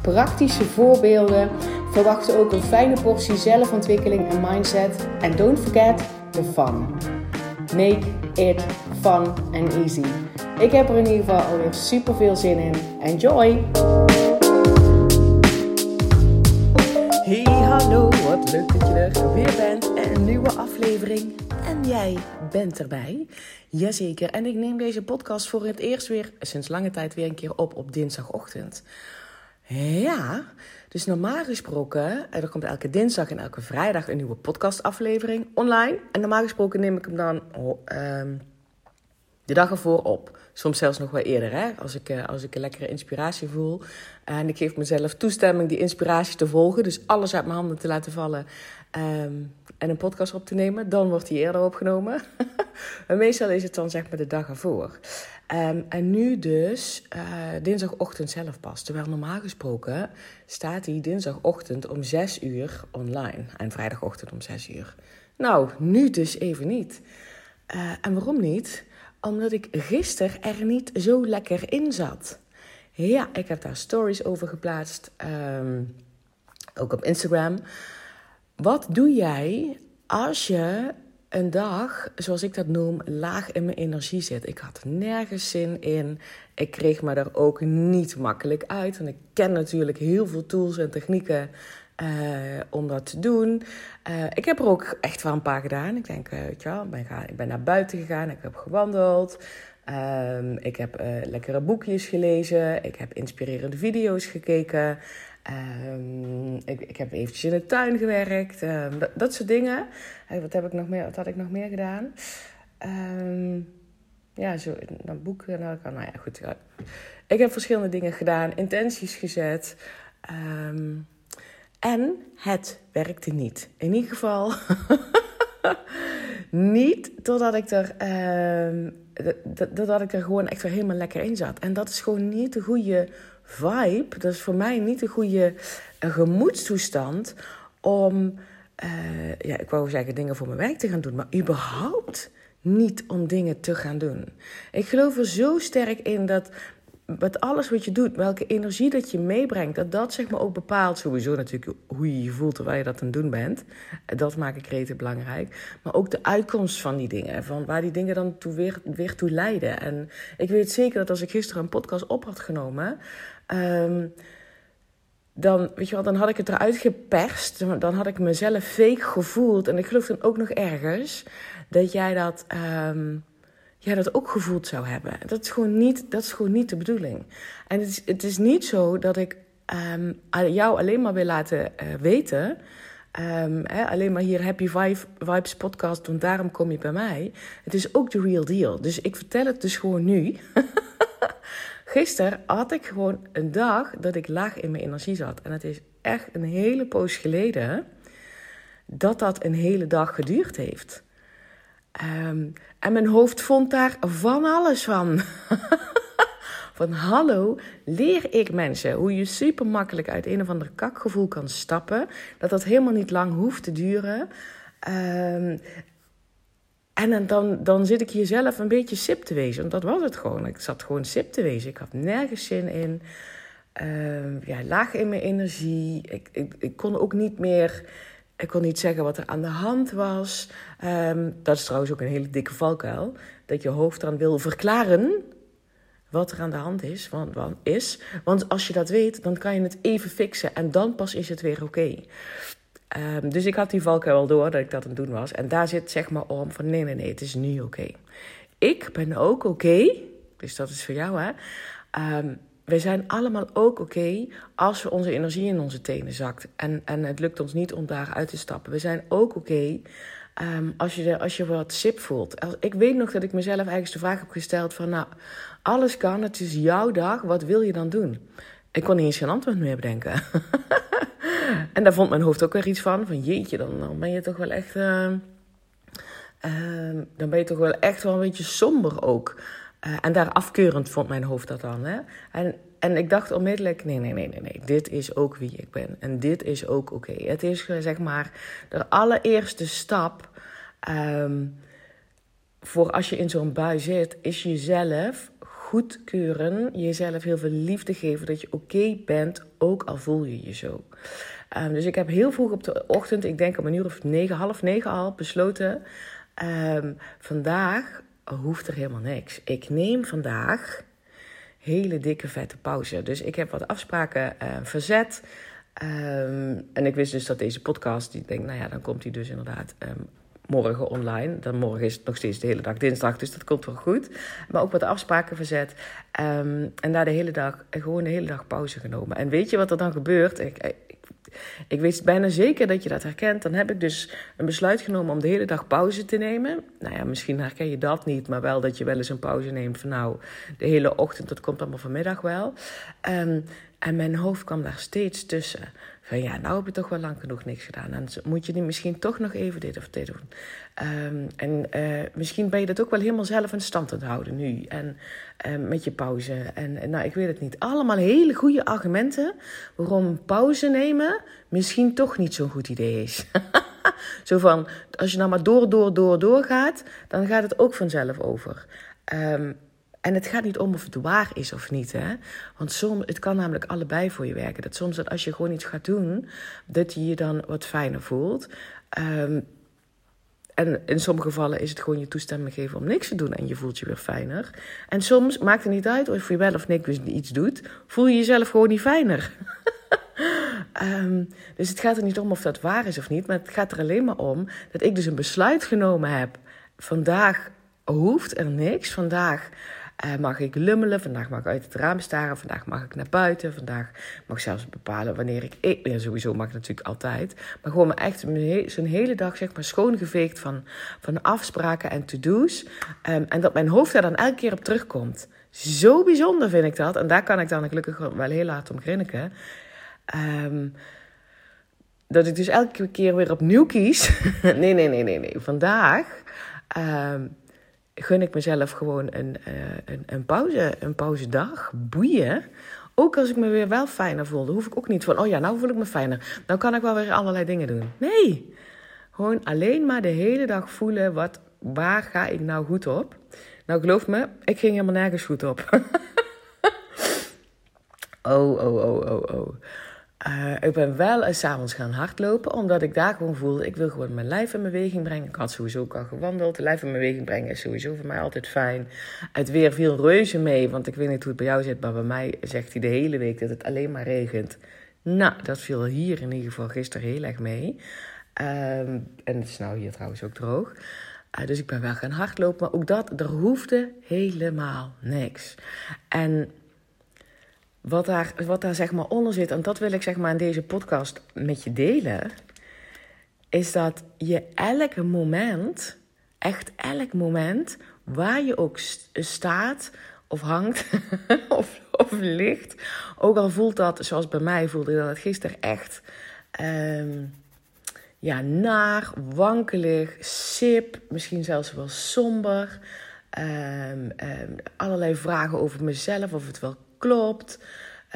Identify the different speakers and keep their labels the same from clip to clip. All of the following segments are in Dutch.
Speaker 1: praktische voorbeelden. Verwacht ook een fijne portie zelfontwikkeling en mindset. En don't forget the fun. Make it fun and easy. Ik heb er in ieder geval alweer super veel zin in. Enjoy! Hey, hallo, wat leuk dat je er weer bent. En een nieuwe aflevering. En jij bent erbij. Jazeker. En ik neem deze podcast voor het eerst weer sinds lange tijd weer een keer op op dinsdagochtend. Ja, dus normaal gesproken, er komt elke dinsdag en elke vrijdag een nieuwe podcastaflevering online. En normaal gesproken neem ik hem dan ehm, de dag ervoor op. Soms zelfs nog wel eerder, hè? Als, ik, uh, als ik een lekkere inspiratie voel. En ik geef mezelf toestemming die inspiratie te volgen. Dus alles uit mijn handen te laten vallen. Um, en een podcast op te nemen. Dan wordt die eerder opgenomen. en meestal is het dan zeg maar de dag ervoor. Um, en nu dus uh, dinsdagochtend zelf pas. Terwijl normaal gesproken staat hij dinsdagochtend om 6 uur online. En vrijdagochtend om 6 uur. Nou, nu dus even niet. Uh, en waarom niet? Omdat ik gisteren er niet zo lekker in zat. Ja, ik heb daar stories over geplaatst. Um, ook op Instagram. Wat doe jij als je een dag, zoals ik dat noem, laag in mijn energie zit? Ik had nergens zin in. Ik kreeg me er ook niet makkelijk uit. En ik ken natuurlijk heel veel tools en technieken uh, om dat te doen. Uh, ik heb er ook echt wel een paar gedaan. Ik denk, uh, ben ik ben naar buiten gegaan, ik heb gewandeld. Um, ik heb lekkere boekjes gelezen. Ik heb inspirerende video's gekeken. Um, ik, ik, heb eventjes in de tuin gewerkt. Um, dat, dat, soort dingen. Wat, heb ik nog meer, wat had ik nog meer gedaan? Ja, zo een boek. Nou, nou ja, goed. Ik heb verschillende dingen gedaan. Intenties gezet. En het werkte niet. In ieder geval... niet totdat ik er... dat ik er gewoon echt weer helemaal lekker in zat. En dat is gewoon niet de goede vibe, dat is voor mij niet een goede uh, gemoedstoestand om, uh, ja, ik wou zeggen dingen voor mijn werk te gaan doen, maar überhaupt niet om dingen te gaan doen. Ik geloof er zo sterk in dat met alles wat je doet, welke energie dat je meebrengt, dat dat zeg maar ook bepaalt sowieso natuurlijk hoe je je voelt terwijl je dat aan het doen bent. Dat maak ik rete belangrijk. Maar ook de uitkomst van die dingen, van waar die dingen dan toe weer, weer toe leiden. En ik weet zeker dat als ik gisteren een podcast op had genomen, um, dan, weet je wel, dan had ik het eruit geperst. Dan had ik mezelf fake gevoeld. En ik geloof dan ook nog ergens dat jij dat... Um, jij dat ook gevoeld zou hebben. Dat is gewoon niet, dat is gewoon niet de bedoeling. En het is, het is niet zo dat ik um, jou alleen maar wil laten uh, weten. Um, hè, alleen maar hier Happy Vibe, Vibes podcast, want daarom kom je bij mij. Het is ook de real deal. Dus ik vertel het dus gewoon nu. Gisteren had ik gewoon een dag dat ik laag in mijn energie zat. En het is echt een hele poos geleden dat dat een hele dag geduurd heeft. Um, en mijn hoofd vond daar van alles van. van hallo, leer ik mensen hoe je super makkelijk uit een of ander kakgevoel kan stappen. Dat dat helemaal niet lang hoeft te duren. Um, en dan, dan zit ik hier zelf een beetje sip te wezen. Want dat was het gewoon. Ik zat gewoon sip te wezen. Ik had nergens zin in. Uh, ja, laag in mijn energie. Ik, ik, ik kon ook niet meer ik kon niet zeggen wat er aan de hand was. Um, dat is trouwens ook een hele dikke valkuil. Dat je hoofd dan wil verklaren wat er aan de hand is. Want, is. want als je dat weet, dan kan je het even fixen. En dan pas is het weer oké. Um, dus ik had die valkuil wel door dat ik dat aan het doen was. En daar zit zeg maar om van nee, nee, nee, het is nu oké. Ik ben ook oké. Dus dat is voor jou hè. Um, we zijn allemaal ook oké als we onze energie in onze tenen zakt. En, en het lukt ons niet om daar uit te stappen. We zijn ook oké um, als, je, als je wat sip voelt. Ik weet nog dat ik mezelf eigenlijk de vraag heb gesteld van... nou, alles kan, het is jouw dag, wat wil je dan doen? Ik kon niet eens een antwoord meer bedenken. en daar vond mijn hoofd ook weer iets van. Van jeetje, dan, ben je toch wel echt... Uh, dan ben je toch wel echt wel een beetje somber ook. Uh, en daar afkeurend vond mijn hoofd dat dan. Hè? En, en ik dacht onmiddellijk: nee, nee, nee, nee, nee. Dit is ook wie ik ben. En dit is ook oké. Het is zeg maar de allereerste stap. Um, voor als je in zo'n bui zit, is jezelf goedkeuren. Jezelf heel veel liefde geven dat je oké bent, ook al voel je je zo. Um, dus ik heb heel vroeg op de ochtend, ik denk om een uur of negen, half negen al, besloten. Um, vandaag hoeft er helemaal niks. Ik neem vandaag hele dikke vette pauze. Dus ik heb wat afspraken uh, verzet. Um, en ik wist dus dat deze podcast, die denk, nou ja, dan komt hij dus inderdaad um, morgen online. Dan morgen is het nog steeds de hele dag dinsdag, dus dat komt wel goed. Maar ook wat afspraken verzet. Um, en daar de hele dag, gewoon de hele dag pauze genomen. En weet je wat er dan gebeurt? Ik, ik weet bijna zeker dat je dat herkent. Dan heb ik dus een besluit genomen om de hele dag pauze te nemen. Nou ja, misschien herken je dat niet, maar wel dat je wel eens een pauze neemt van nou, de hele ochtend, dat komt allemaal vanmiddag wel. Um, en mijn hoofd kwam daar steeds tussen. Van ja, nou heb je toch wel lang genoeg niks gedaan. En moet je misschien toch nog even dit of dit doen. Um, en uh, misschien ben je dat ook wel helemaal zelf in stand het houden nu. En uh, met je pauze. En, en nou, ik weet het niet. Allemaal hele goede argumenten waarom pauze nemen misschien toch niet zo'n goed idee is. Zo van, als je nou maar door, door, door, door gaat, dan gaat het ook vanzelf over. Um, en het gaat niet om of het waar is of niet. Hè? Want soms, het kan namelijk allebei voor je werken. Dat soms dat als je gewoon iets gaat doen, dat je je dan wat fijner voelt. Um, en in sommige gevallen is het gewoon je toestemming geven om niks te doen en je voelt je weer fijner. En soms maakt het niet uit of je wel of niks iets doet, voel je jezelf gewoon niet fijner. um, dus het gaat er niet om of dat waar is of niet, maar het gaat er alleen maar om dat ik dus een besluit genomen heb. Vandaag hoeft er niks. Vandaag uh, mag ik lummelen, vandaag mag ik uit het raam staren, vandaag mag ik naar buiten, vandaag mag ik zelfs bepalen wanneer ik eet. Sowieso mag ik natuurlijk altijd. Maar gewoon echt zo'n hele dag zeg maar schoongeveegd van, van afspraken en to-do's. Um, en dat mijn hoofd daar dan elke keer op terugkomt. Zo bijzonder vind ik dat. En daar kan ik dan gelukkig wel heel laat om grinniken. Um, dat ik dus elke keer weer opnieuw kies. nee, nee, nee, nee, nee. Vandaag um, gun ik mezelf gewoon een, uh, een, een, pauze, een pauzedag. Boeien. Ook als ik me weer wel fijner voelde, hoef ik ook niet van, oh ja, nou voel ik me fijner. Dan kan ik wel weer allerlei dingen doen. Nee, gewoon alleen maar de hele dag voelen, wat, waar ga ik nou goed op? Nou, geloof me, ik ging helemaal nergens goed op. oh, oh, oh, oh, oh. Uh, ik ben wel eens avonds gaan hardlopen, omdat ik daar gewoon voelde, ik wil gewoon mijn lijf in beweging brengen. Ik had sowieso ook al gewandeld. Lijf in beweging brengen is sowieso voor mij altijd fijn. Het weer viel reuze mee, want ik weet niet hoe het bij jou zit, maar bij mij zegt hij de hele week dat het alleen maar regent. Nou, dat viel hier in ieder geval gisteren heel erg mee. Um, en het is nou hier trouwens ook droog. Uh, dus ik ben wel gaan hardlopen, maar ook dat, er hoefde helemaal niks. En wat daar, wat daar zeg maar onder zit, en dat wil ik zeg maar in deze podcast met je delen, is dat je elk moment, echt elk moment, waar je ook staat of hangt of, ligt, ook al voelt dat, zoals bij mij voelde dat gisteren echt um, ja, naar, wankelig, sip, misschien zelfs wel somber. Um, um, allerlei vragen over mezelf, of het wel klopt.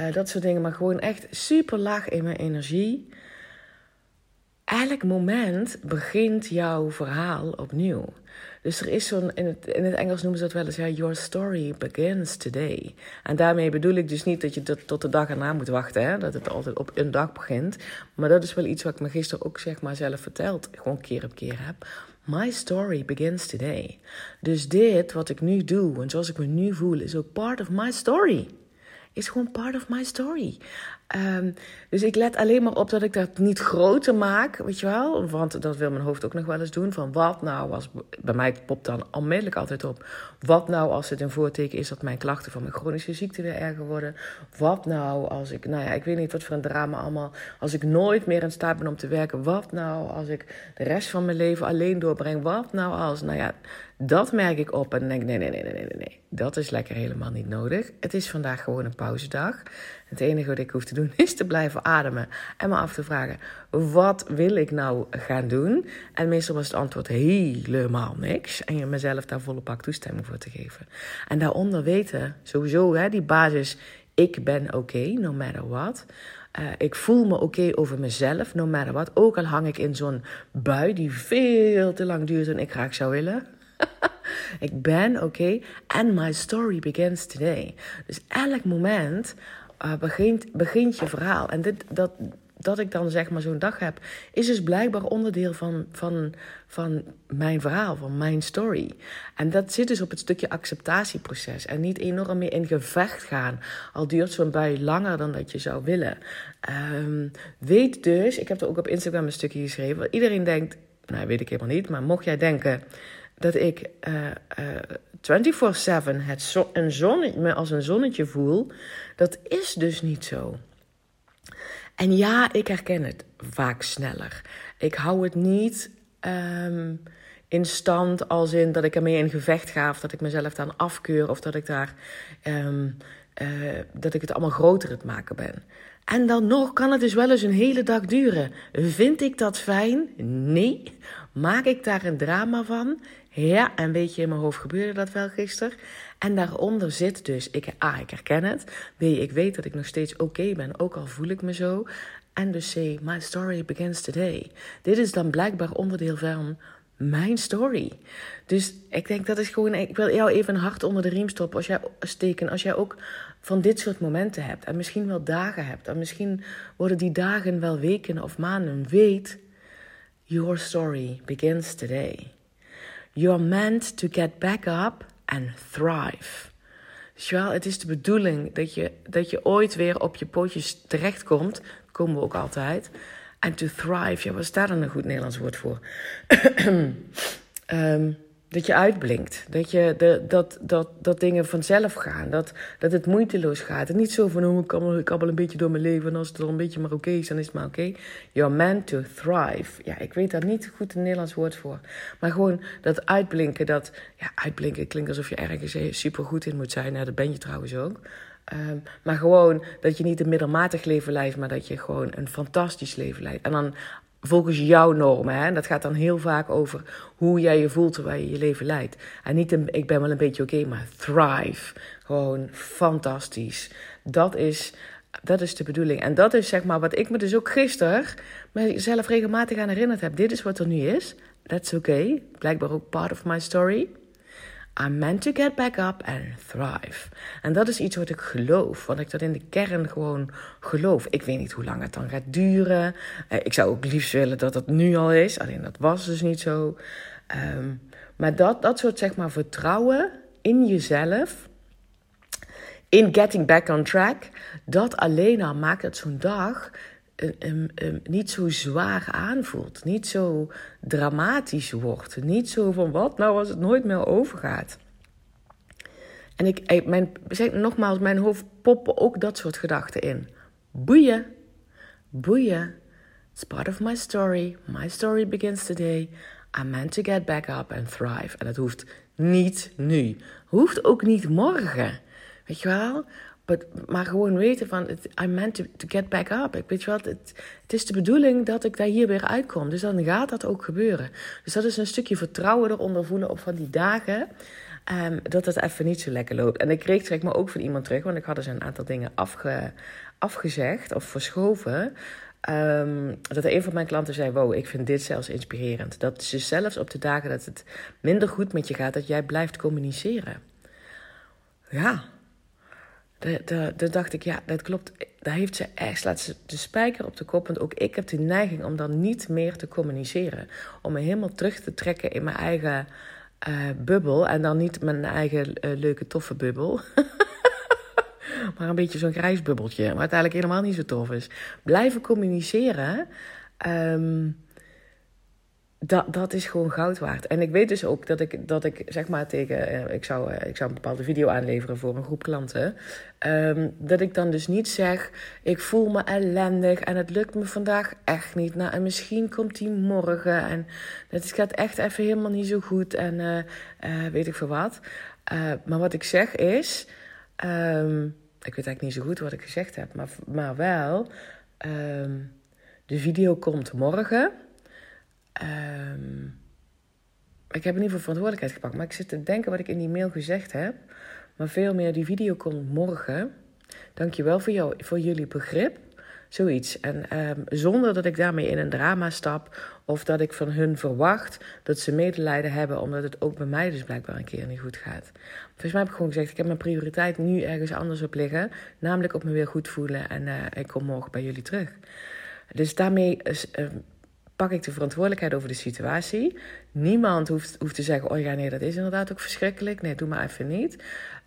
Speaker 1: Uh, dat soort dingen. Maar gewoon echt super laag in mijn energie. Elk moment begint jouw verhaal opnieuw. Dus er is zo'n, in het, in het Engels noemen ze dat wel eens, ja, your story begins today. En daarmee bedoel ik dus niet dat je tot, tot de dag erna moet wachten, hè, dat het altijd op een dag begint. Maar dat is wel iets wat ik me gisteren ook zeg maar zelf verteld, gewoon keer op keer heb. My story begins today. Dus dit wat ik nu doe en zoals ik me nu voel, is ook part of my story is gewoon part of my story. Um, dus ik let alleen maar op dat ik dat niet groter maak, weet je wel. Want dat wil mijn hoofd ook nog wel eens doen. Van wat nou als, bij mij popt dan onmiddellijk altijd op. Wat nou als het een voorteken is dat mijn klachten van mijn chronische ziekte weer erger worden. Wat nou als ik, nou ja, ik weet niet wat voor een drama allemaal. Als ik nooit meer in staat ben om te werken. Wat nou als ik de rest van mijn leven alleen doorbreng. Wat nou als, nou ja, dat merk ik op en denk nee, nee, nee, nee, nee, nee. Dat is lekker helemaal niet nodig. Het is vandaag gewoon een pauzedag. Het enige wat ik hoef te doen is te blijven ademen en me af te vragen: wat wil ik nou gaan doen? En meestal was het antwoord helemaal niks. En je mezelf daar volle pak toestemming voor te geven. En daaronder weten, sowieso, hè, die basis: ik ben oké, no matter what. Uh, ik voel me oké over mezelf, no matter what. Ook al hang ik in zo'n bui die veel te lang duurt en ik graag zou willen. ik ben oké. And my story begins today. Dus elk moment uh, begint, begint je verhaal. En dit, dat, dat ik dan zeg maar zo'n dag heb, is dus blijkbaar onderdeel van, van, van mijn verhaal, van mijn story. En dat zit dus op het stukje acceptatieproces. En niet enorm meer in gevecht gaan. Al duurt zo'n bui langer dan dat je zou willen. Um, weet dus, ik heb er ook op Instagram een stukje geschreven. Iedereen denkt, nou weet ik helemaal niet, maar mocht jij denken dat ik uh, uh, 24-7 het zo, zonnetje, me als een zonnetje voel, dat is dus niet zo. En ja, ik herken het vaak sneller. Ik hou het niet um, in stand als in dat ik ermee in gevecht ga of dat ik mezelf dan afkeur of dat ik daar um, uh, dat ik het allemaal groter het maken ben. En dan nog kan het dus wel eens een hele dag duren. Vind ik dat fijn? Nee. Maak ik daar een drama van? Ja, en weet je, in mijn hoofd gebeurde dat wel gisteren. En daaronder zit dus, ik, A, ik herken het. B, ik weet dat ik nog steeds oké ben, ook al voel ik me zo. En dus C, my story begins today. Dit is dan blijkbaar onderdeel van mijn story. Dus ik denk dat is gewoon, ik wil jou even een hart onder de riem stoppen als jij, steken. Als jij ook van dit soort momenten hebt. En misschien wel dagen hebt. En misschien worden die dagen wel weken of maanden. Weet, your story begins today. You're meant to get back up and thrive. Dus wel, het is de bedoeling dat je, dat je ooit weer op je pootjes terechtkomt. Komen we ook altijd. En to thrive, ja, wat is daar een goed Nederlands woord voor? um, dat je uitblinkt. Dat, je de, dat, dat, dat dingen vanzelf gaan. Dat, dat het moeiteloos gaat. En niet zo van, oh, ik kabbel, ik een beetje door mijn leven. En als het dan een beetje maar oké is, dan is het maar oké. You're meant to thrive. Ja, ik weet daar niet goed een Nederlands woord voor. Maar gewoon dat uitblinken. Dat, ja, uitblinken klinkt alsof je ergens super goed in moet zijn. Nou, dat ben je trouwens ook. Um, maar gewoon dat je niet een middelmatig leven leidt, maar dat je gewoon een fantastisch leven leidt. En dan volgens jouw normen. Hè? Dat gaat dan heel vaak over hoe jij je voelt terwijl je je leven leidt. En niet een, ik ben wel een beetje oké, maar thrive. Gewoon fantastisch. Dat is, dat is de bedoeling. En dat is zeg maar wat ik me dus ook gisteren mezelf regelmatig aan herinnerd heb. Dit is wat er nu is. That's okay. Blijkbaar ook part of my story. I'm meant to get back up and thrive. En dat is iets wat ik geloof, want ik dat in de kern gewoon geloof. Ik weet niet hoe lang het dan gaat duren. Uh, ik zou ook liefst willen dat het nu al is, alleen dat was dus niet zo. Um, maar dat, dat soort zeg maar vertrouwen in jezelf, in getting back on track, dat alleen al maakt dat zo'n dag niet zo zwaar aanvoelt. Niet zo dramatisch wordt. Niet zo van wat nou als het nooit meer overgaat. En ik, mijn, zeg nogmaals, mijn hoofd poppen ook dat soort gedachten in. Boeien. Boeien. It's part of my story. My story begins today. I'm meant to get back up and thrive. En dat hoeft niet nu. Hoeft ook niet morgen. Weet je wel? Maar gewoon weten van, I meant to, get back up. Ik weet je wat, het, is de bedoeling dat ik daar hier weer uitkom. Dus dan gaat dat ook gebeuren. Dus dat is een stukje vertrouwen eronder voelen op van die dagen. Um, dat het even niet zo lekker loopt. En ik kreeg zeg maar ook van iemand terug, want ik had dus een aantal dingen afge, afgezegd of verschoven. Um, dat een van mijn klanten zei: Wow, ik vind dit zelfs inspirerend. Dat ze zelfs op de dagen dat het minder goed met je gaat, dat jij blijft communiceren. Ja, daar dacht ik, ja, dat klopt. Daar heeft ze echt, slaat ze de spijker op de kop. Want ook ik heb de neiging om dan niet meer te communiceren. Om me helemaal terug te trekken in mijn eigen uh, bubbel. En dan niet mijn eigen uh, leuke, toffe bubbel. maar een beetje zo'n grijs bubbeltje. Wat uiteindelijk helemaal niet zo tof is. Blijven communiceren. Um, dat, dat is gewoon goud waard. En ik weet dus ook dat ik, dat ik zeg maar tegen, eh, ik, zou, eh, ik zou een bepaalde video aanleveren voor een groep klanten. Um, dat ik dan dus niet zeg, ik voel me ellendig en het lukt me vandaag echt niet. Nou, en misschien komt die morgen en het gaat echt even helemaal niet zo goed en uh, weet ik veel wat. maar wat ik zeg is, um, ik weet eigenlijk niet zo goed wat ik gezegd heb, maar, maar wel, ehm, de video komt morgen. Um, ik heb in ieder geval verantwoordelijkheid gepakt. Maar ik zit te denken wat ik in die mail gezegd heb. Maar veel meer, die video komt morgen. Dankjewel voor, jou, voor jullie begrip. Zoiets. En um, zonder dat ik daarmee in een drama stap. Of dat ik van hun verwacht dat ze medelijden hebben. Omdat het ook bij mij dus blijkbaar een keer niet goed gaat. Volgens mij heb ik gewoon gezegd: ik heb mijn prioriteit nu ergens anders op liggen. Namelijk op me weer goed voelen. En uh, ik kom morgen bij jullie terug. Dus daarmee uh, pak ik de verantwoordelijkheid over de situatie. Niemand hoeft, hoeft te zeggen: Oh ja, nee, dat is inderdaad ook verschrikkelijk. Nee, doe maar even niet.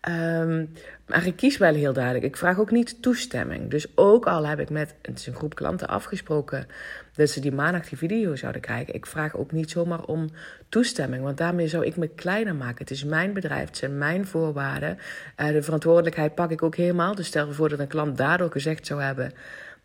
Speaker 1: Um, maar ik kies wel heel duidelijk. Ik vraag ook niet toestemming. Dus ook al heb ik met een groep klanten afgesproken dat ze die maandag die video zouden krijgen. Ik vraag ook niet zomaar om toestemming. Want daarmee zou ik me kleiner maken. Het is mijn bedrijf, het zijn mijn voorwaarden. Uh, de verantwoordelijkheid pak ik ook helemaal. Dus stel voor dat een klant daardoor gezegd zou hebben.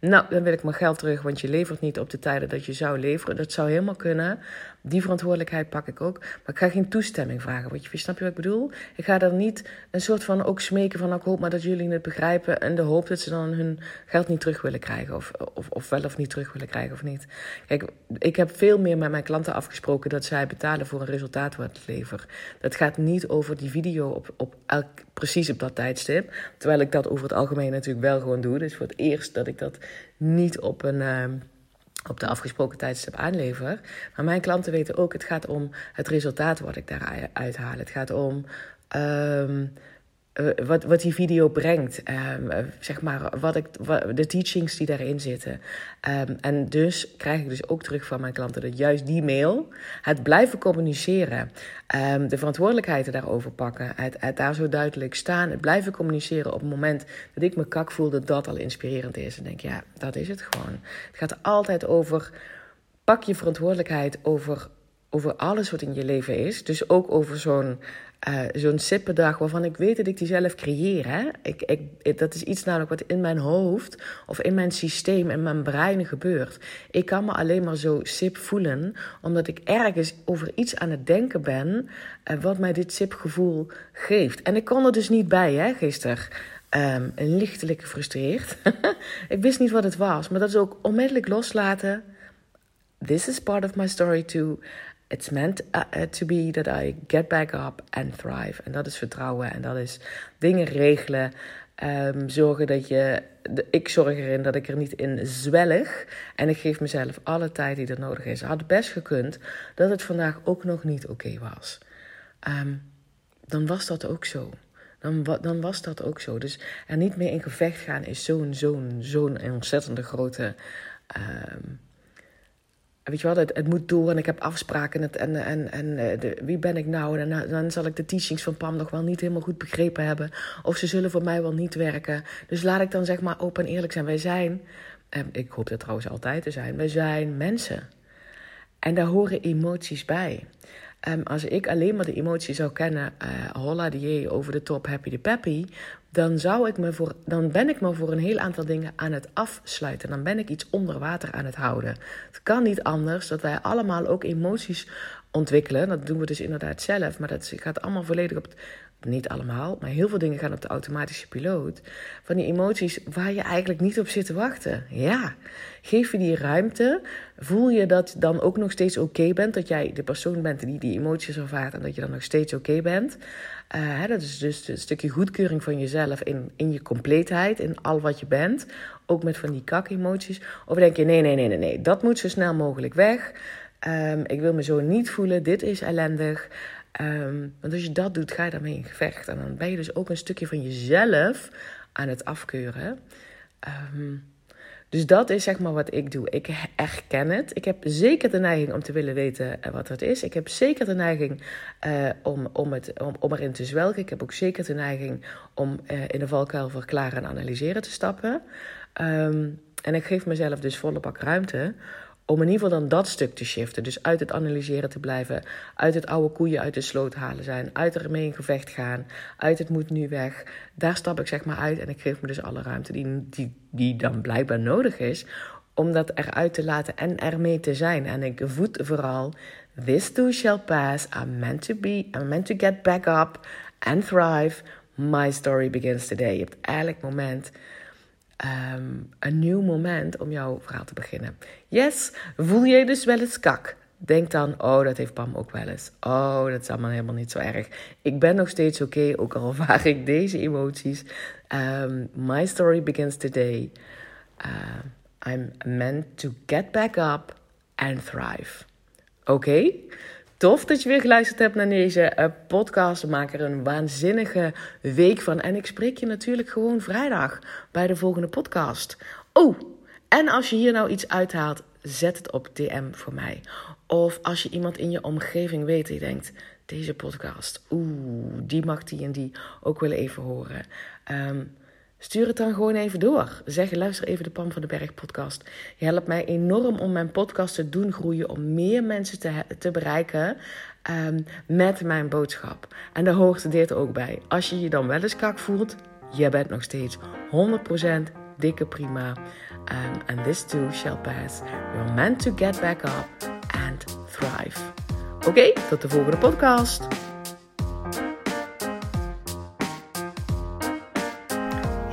Speaker 1: Nou, dan wil ik mijn geld terug, want je levert niet op de tijden dat je zou leveren. Dat zou helemaal kunnen. Die verantwoordelijkheid pak ik ook. Maar ik ga geen toestemming vragen. Wat je, snap je wat ik bedoel? Ik ga er niet een soort van ook smeken van... Ik hoop maar dat jullie het begrijpen... en de hoop dat ze dan hun geld niet terug willen krijgen. Of, of, of wel of niet terug willen krijgen of niet. Kijk, ik heb veel meer met mijn klanten afgesproken... dat zij betalen voor een resultaat wat ik lever. Dat gaat niet over die video op, op elk, precies op dat tijdstip. Terwijl ik dat over het algemeen natuurlijk wel gewoon doe. Dus voor het eerst dat ik dat niet op een... Uh, op de afgesproken tijdstip aanlever. Maar mijn klanten weten ook, het gaat om het resultaat wat ik daaruit haal. Het gaat om um, uh, wat, wat die video brengt. Um, uh, zeg maar, wat ik, de teachings die daarin zitten. Um, en dus krijg ik dus ook terug van mijn klanten dat juist die mail, het blijven communiceren, um, de verantwoordelijkheden daarover pakken, het, het, daar zo duidelijk staan, het blijven communiceren op het moment dat ik me kak voel, dat dat al inspirerend is. En denk, ja, dat is het gewoon. Het gaat altijd over, pak je verantwoordelijkheid over over alles wat in je leven is. Dus ook over zo'n uh, zo'n sippendag waarvan ik weet dat ik die zelf creëer. Hè? Ik, ik, dat is iets namelijk wat in mijn hoofd of in mijn systeem, in mijn brein gebeurt. Ik kan me alleen maar zo sip voelen, omdat ik ergens over iets aan het denken ben uh, wat mij dit sipgevoel geeft. En ik kon er dus niet bij, hè, gisteren. Um, lichtelijk gefrustreerd. ik wist niet wat het was, maar dat is ook onmiddellijk loslaten. This is part of my story too. It's meant uh, uh, to be that I get back up and thrive. En dat is vertrouwen en dat is dingen regelen. Um, zorgen dat je. De, ik zorg erin dat ik er niet in zwellig. En ik geef mezelf alle tijd die er nodig is. Had best gekund dat het vandaag ook nog niet oké was. Um, dan was dat ook zo. Dan, dan was dat ook zo. Dus er niet meer in gevecht gaan is zo'n zo'n zo'n ontzettende grote. Um, weet je wel, het, het, moet door en ik heb afspraken en, en, en, eh, de, wie ben ik nou? Dan, dan zal ik de teachings van Pam nog wel niet helemaal goed begrepen hebben. Of ze zullen voor mij wel niet werken. Dus laat ik dan zeg maar open en eerlijk zijn. Wij zijn, en ik hoop dat trouwens altijd te zijn, wij zijn mensen. En daar horen emoties bij. Um, als ik alleen maar de emotie zou kennen, uh, holla die over de top, happy de peppy, dan, zou ik me voor, dan ben ik me voor een heel aantal dingen aan het afsluiten. Dan ben ik iets onder water aan het houden. Het kan niet anders dat wij allemaal ook emoties ontwikkelen. Dat doen we dus inderdaad zelf, maar dat gaat allemaal volledig op, niet allemaal, maar heel veel dingen gaan op de automatische piloot. Van die emoties waar je eigenlijk niet op zit te wachten. Ja, geef je die ruimte. Voel je dat dan ook nog steeds oké bent. Dat jij de persoon bent die die emoties ervaart en dat je dan nog steeds oké bent. Hè, dat is dus een stukje goedkeuring van jezelf in, in je compleetheid, in al wat je bent. Ook met van die kak-emoties. Of denk je, nee, nee, nee, nee, nee, dat moet zo snel mogelijk weg. Um, ik wil me zo niet voelen, dit is ellendig. Um, want als je dat doet, ga je daarmee in gevecht. En dan ben je dus ook een stukje van jezelf aan het afkeuren. Um, dus dat is zeg maar wat ik doe. Ik herken het. Ik heb zeker de neiging om te willen weten eh, wat het is. Ik heb zeker de neiging uh, om, om, het, om, om erin te zwelgen. Ik heb ook zeker de neiging om uh, in de valkuil verklaren en analyseren te stappen. Um, en ik geef mezelf dus volle bak ruimte om in ieder geval dan dat stuk te shiften. Dus uit het analyseren te blijven. Uit het oude koeien uit de sloot halen zijn. Uit ermee in gevecht gaan. Uit het moet nu weg. Daar stap ik zeg maar uit. En ik geef me dus alle ruimte die, die, die dan blijkbaar nodig is. Om dat eruit te laten en ermee te zijn. En ik voed vooral. This too shall pass. I'm meant to be. I'm meant to get back up and thrive. My story begins today. Je hebt eigenlijk moment, ehm, een nieuw moment om jouw verhaal te beginnen. Yes, voel je dus wel eens kak? Denk dan, oh, dat heeft Pam ook wel eens. Oh, dat is allemaal helemaal niet zo erg. Ik ben nog steeds oké, ook al ervaar ik deze emoties. Um, my story begins today. Uh, I'm meant to get back up and thrive. Oké? Tof dat je weer geluisterd hebt naar deze uh, podcast. Maak er een waanzinnige week van. En ik spreek je natuurlijk gewoon vrijdag bij de volgende podcast. Oh, en als je hier nou iets uithaalt, zet het op DM voor mij. Of als je iemand in je omgeving weet die denkt: deze podcast, oeh, die mag die en die ook wel even horen. Um, Stuur het dan gewoon even door. Zeg, luister even de Pam van de Berg podcast. Je helpt mij enorm om mijn podcast te doen groeien, om meer mensen te, te bereiken um, met mijn boodschap. En daar hoort dit ook bij. Als je je dan wel eens kak voelt, je bent nog steeds 100% dikke prima. Um, and this too shall pass. You're meant to get back up and thrive. Oké, tot de volgende podcast.